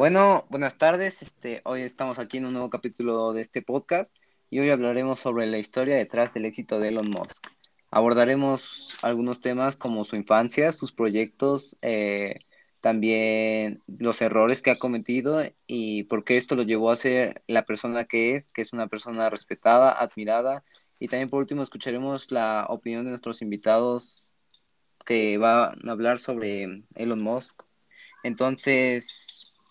Bueno, buenas tardes. Este, hoy estamos aquí en un nuevo capítulo de este podcast y hoy hablaremos sobre la historia detrás del éxito de Elon Musk. Abordaremos algunos temas como su infancia, sus proyectos, eh, también los errores que ha cometido y por qué esto lo llevó a ser la persona que es, que es una persona respetada, admirada. Y también por último escucharemos la opinión de nuestros invitados que van a hablar sobre Elon Musk. Entonces,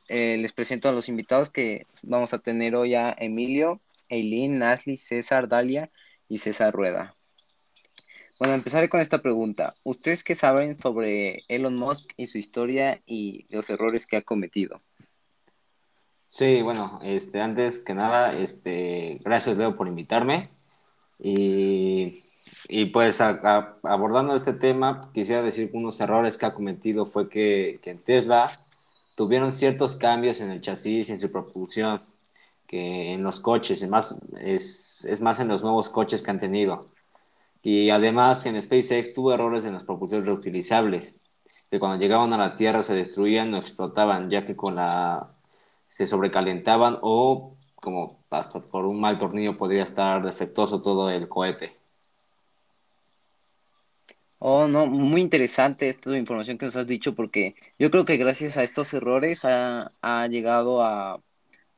eh, les presento a los invitados que vamos a tener hoy a Emilio, Eileen, Nasli, César, Dalia y César Rueda. Bueno, empezaré con esta pregunta. ¿Ustedes qué saben sobre Elon Musk y su historia y los errores que ha cometido? Sí, bueno, este, antes que nada, este, gracias Leo por invitarme. Y, pues abordando este tema, quisiera decir que unos errores que ha cometido fue que, en Tesla tuvieron ciertos cambios en el chasis en su propulsión, que en los coches, es más, es, más en los nuevos coches que han tenido. Y además en SpaceX tuvo errores en los propulsores reutilizables, que cuando llegaban a la Tierra se destruían o explotaban, ya que con la se sobrecalentaban o como hasta por un mal tornillo podría estar defectuoso todo el cohete. Oh, no, muy interesante esta información que nos has dicho porque yo creo que gracias a estos errores ha, ha llegado a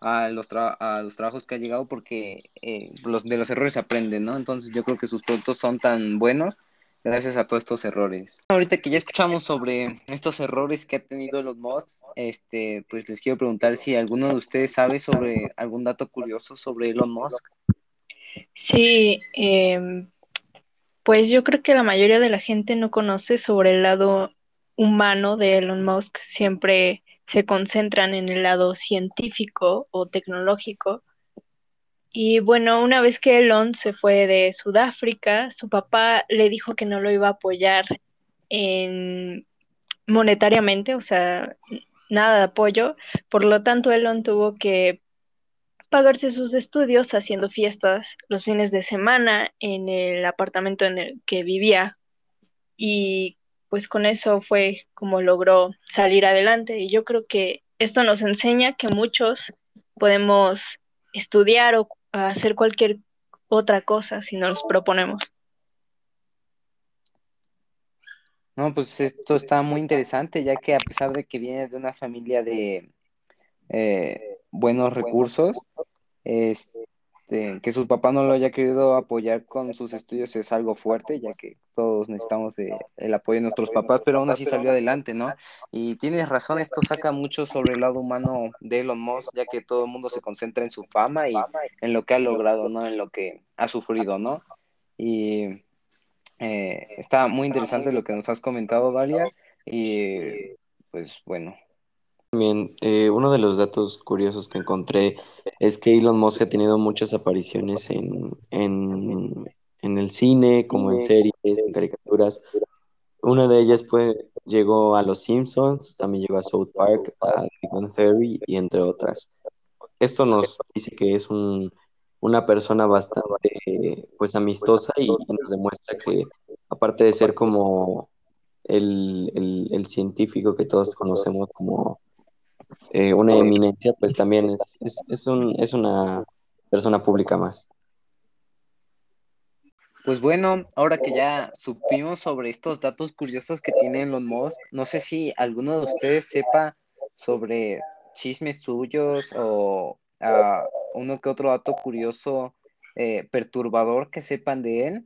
a los, a los trabajos que ha llegado porque eh, los, de los errores aprenden, ¿no? Entonces yo creo que sus productos son tan buenos gracias a todos estos errores. Ahorita que ya escuchamos sobre estos errores que ha tenido los mods, este, pues les quiero preguntar si alguno de ustedes sabe sobre algún dato curioso sobre Elon Musk. Sí, em, pues yo creo que la mayoría de la gente no conoce sobre el lado humano de Elon Musk. Siempre se concentran en el lado científico o tecnológico. Y bueno, una vez que Elon se fue de Sudáfrica, su papá le dijo que no lo iba a apoyar en monetariamente, o sea, nada de apoyo. Por lo tanto, Elon tuvo que pagarse sus estudios haciendo fiestas los fines de semana en el apartamento en el que vivía. Y pues con eso fue como logró salir adelante. Y yo creo que esto nos enseña que muchos podemos estudiar o hacer cualquier otra cosa si nos proponemos. No, pues esto está muy interesante, ya que a pesar de que viene de una familia de eh, buenos recursos, este, que su papá no lo haya querido apoyar con sus estudios es algo fuerte, ya que todos necesitamos el apoyo de nuestros papás, pero aún así salió adelante, ¿no? Y tienes razón, esto saca mucho sobre el lado humano de Elon Musk, ya que todo el mundo se concentra en su fama y en lo que ha logrado, ¿no? En lo que ha sufrido, ¿no? Y eh, está muy interesante lo que nos has comentado, Dalia, y pues bueno, también, eh, uno de los datos curiosos que encontré es que Elon Musk ha tenido muchas apariciones en, en, el cine, como en series, en caricaturas. Una de ellas fue, llegó a Los Simpsons, también llegó a South Park, a Big Theory y entre otras. Esto nos dice que es un, una persona bastante pues amistosa y nos demuestra que aparte de ser como el, el, el científico que todos conocemos como eh, una eminencia, pues también es, es, un, es una persona pública más. Pues bueno, ahora que ya supimos sobre estos datos curiosos que tienen los mods, no sé si alguno de ustedes sepa sobre chismes suyos o uh, uno que otro dato curioso eh, perturbador que sepan de él.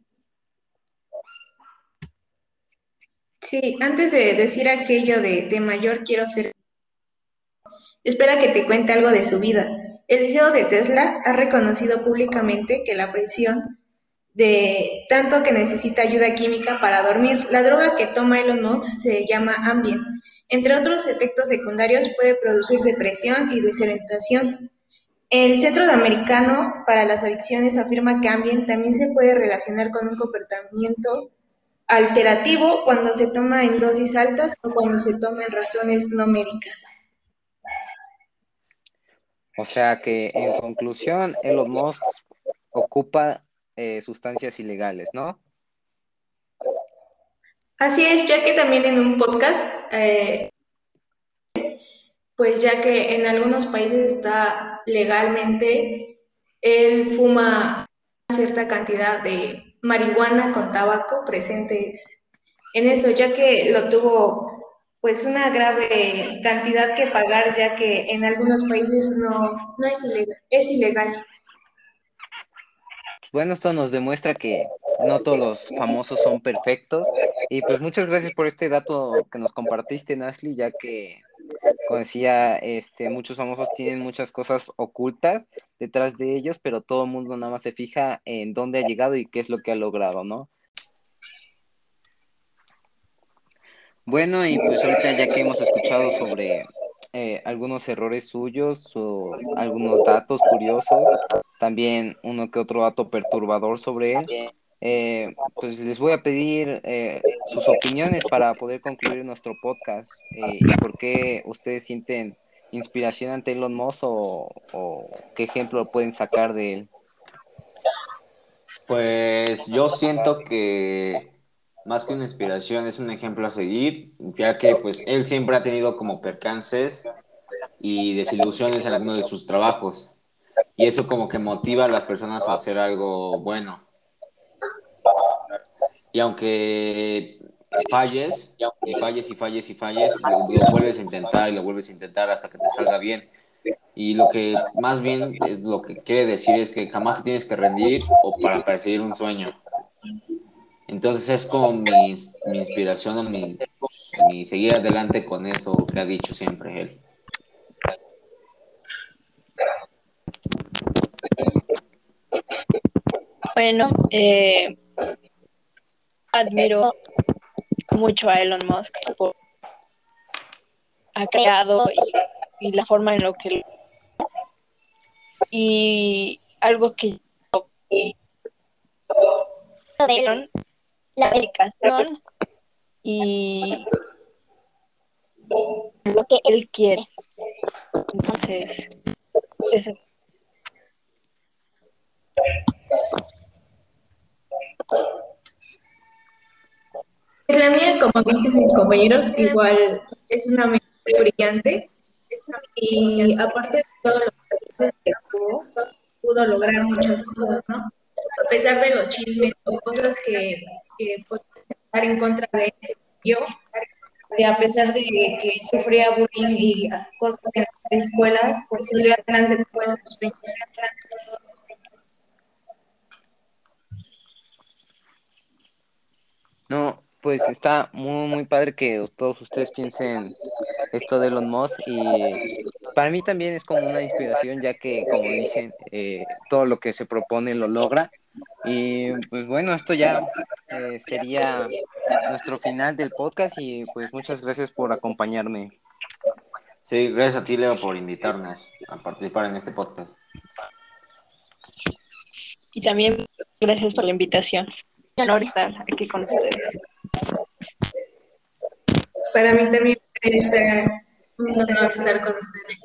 Sí, antes de decir aquello de, de mayor quiero ser espera que te cuente algo de su vida. El CEO de Tesla ha reconocido públicamente que la presión de tanto que necesita ayuda química para dormir. La droga que toma Elon Musk se llama Ambien. Entre otros efectos secundarios puede producir depresión y desorientación. El Centro Americano para las Adicciones afirma que Ambien también se puede relacionar con un comportamiento alterativo cuando se toma en dosis altas o cuando se toma en razones no médicas. O sea que en conclusión, Elon Musk ocupa eh, sustancias ilegales, ¿no? Así es, ya que también en un podcast eh, pues ya que en algunos países está legalmente, él fuma cierta cantidad de marihuana con tabaco presentes en eso, ya que lo tuvo pues una grave cantidad que pagar, ya que en algunos países no, no es ilegal, es ilegal. Bueno, esto nos demuestra que no todos los famosos son perfectos. Y pues muchas gracias por este dato que nos compartiste, Nasli, ya que, como decía, este, muchos famosos tienen muchas cosas ocultas detrás de ellos, pero todo el mundo nada más se fija en dónde ha llegado y qué es lo que ha logrado, ¿no? Bueno, y pues ahorita ya que hemos escuchado sobre eh, algunos errores suyos algunos datos curiosos, también uno que otro dato perturbador sobre él, eh, pues les voy a pedir eh, sus opiniones para poder concluir nuestro podcast y por qué ustedes sienten inspiración ante Elon Musk o qué ejemplo pueden sacar de él. Pues yo siento que más que una inspiración, es un ejemplo a seguir, ya que pues él siempre ha tenido como percances y desilusiones en alguno de sus trabajos. Y eso como que motiva a las personas a hacer algo bueno. Y aunque falles, y falles y falles y falles, lo, vuelves a intentar y lo vuelves a intentar hasta que te salga bien. Y lo que más bien es lo que quiere decir es que jamás tienes que rendir o para perseguir un sueño. Entonces es como mi, mi inspiración, mi, mi seguir adelante con eso que ha dicho siempre él. Bueno, eh, admiro mucho a Elon Musk por ha creado y, la forma en lo que y algo que la dedicación y lo que él quiere. Entonces, eso. La mía, como dicen mis compañeros, igual es una mente brillante y aparte de todo lo que tuvo, pudo lograr muchas cosas, ¿no? A pesar de los chismes o cosas que que pueden estar en contra de yo, que a pesar de que sufría bullying y cosas en las escuelas, pues salió adelante con sueños. No, pues está muy, muy padre que todos ustedes piensen esto de Elon Musk y para mí también es como una inspiración ya que, como dicen, eh, todo lo que se propone lo logra y pues bueno, esto ya eh, sería nuestro final del podcast y pues muchas gracias por acompañarme. Sí, gracias a ti, Leo, por invitarnos a participar en este podcast. Y también gracias por la invitación. Un honor estar aquí con ustedes. Para mí también es un honor estar con ustedes.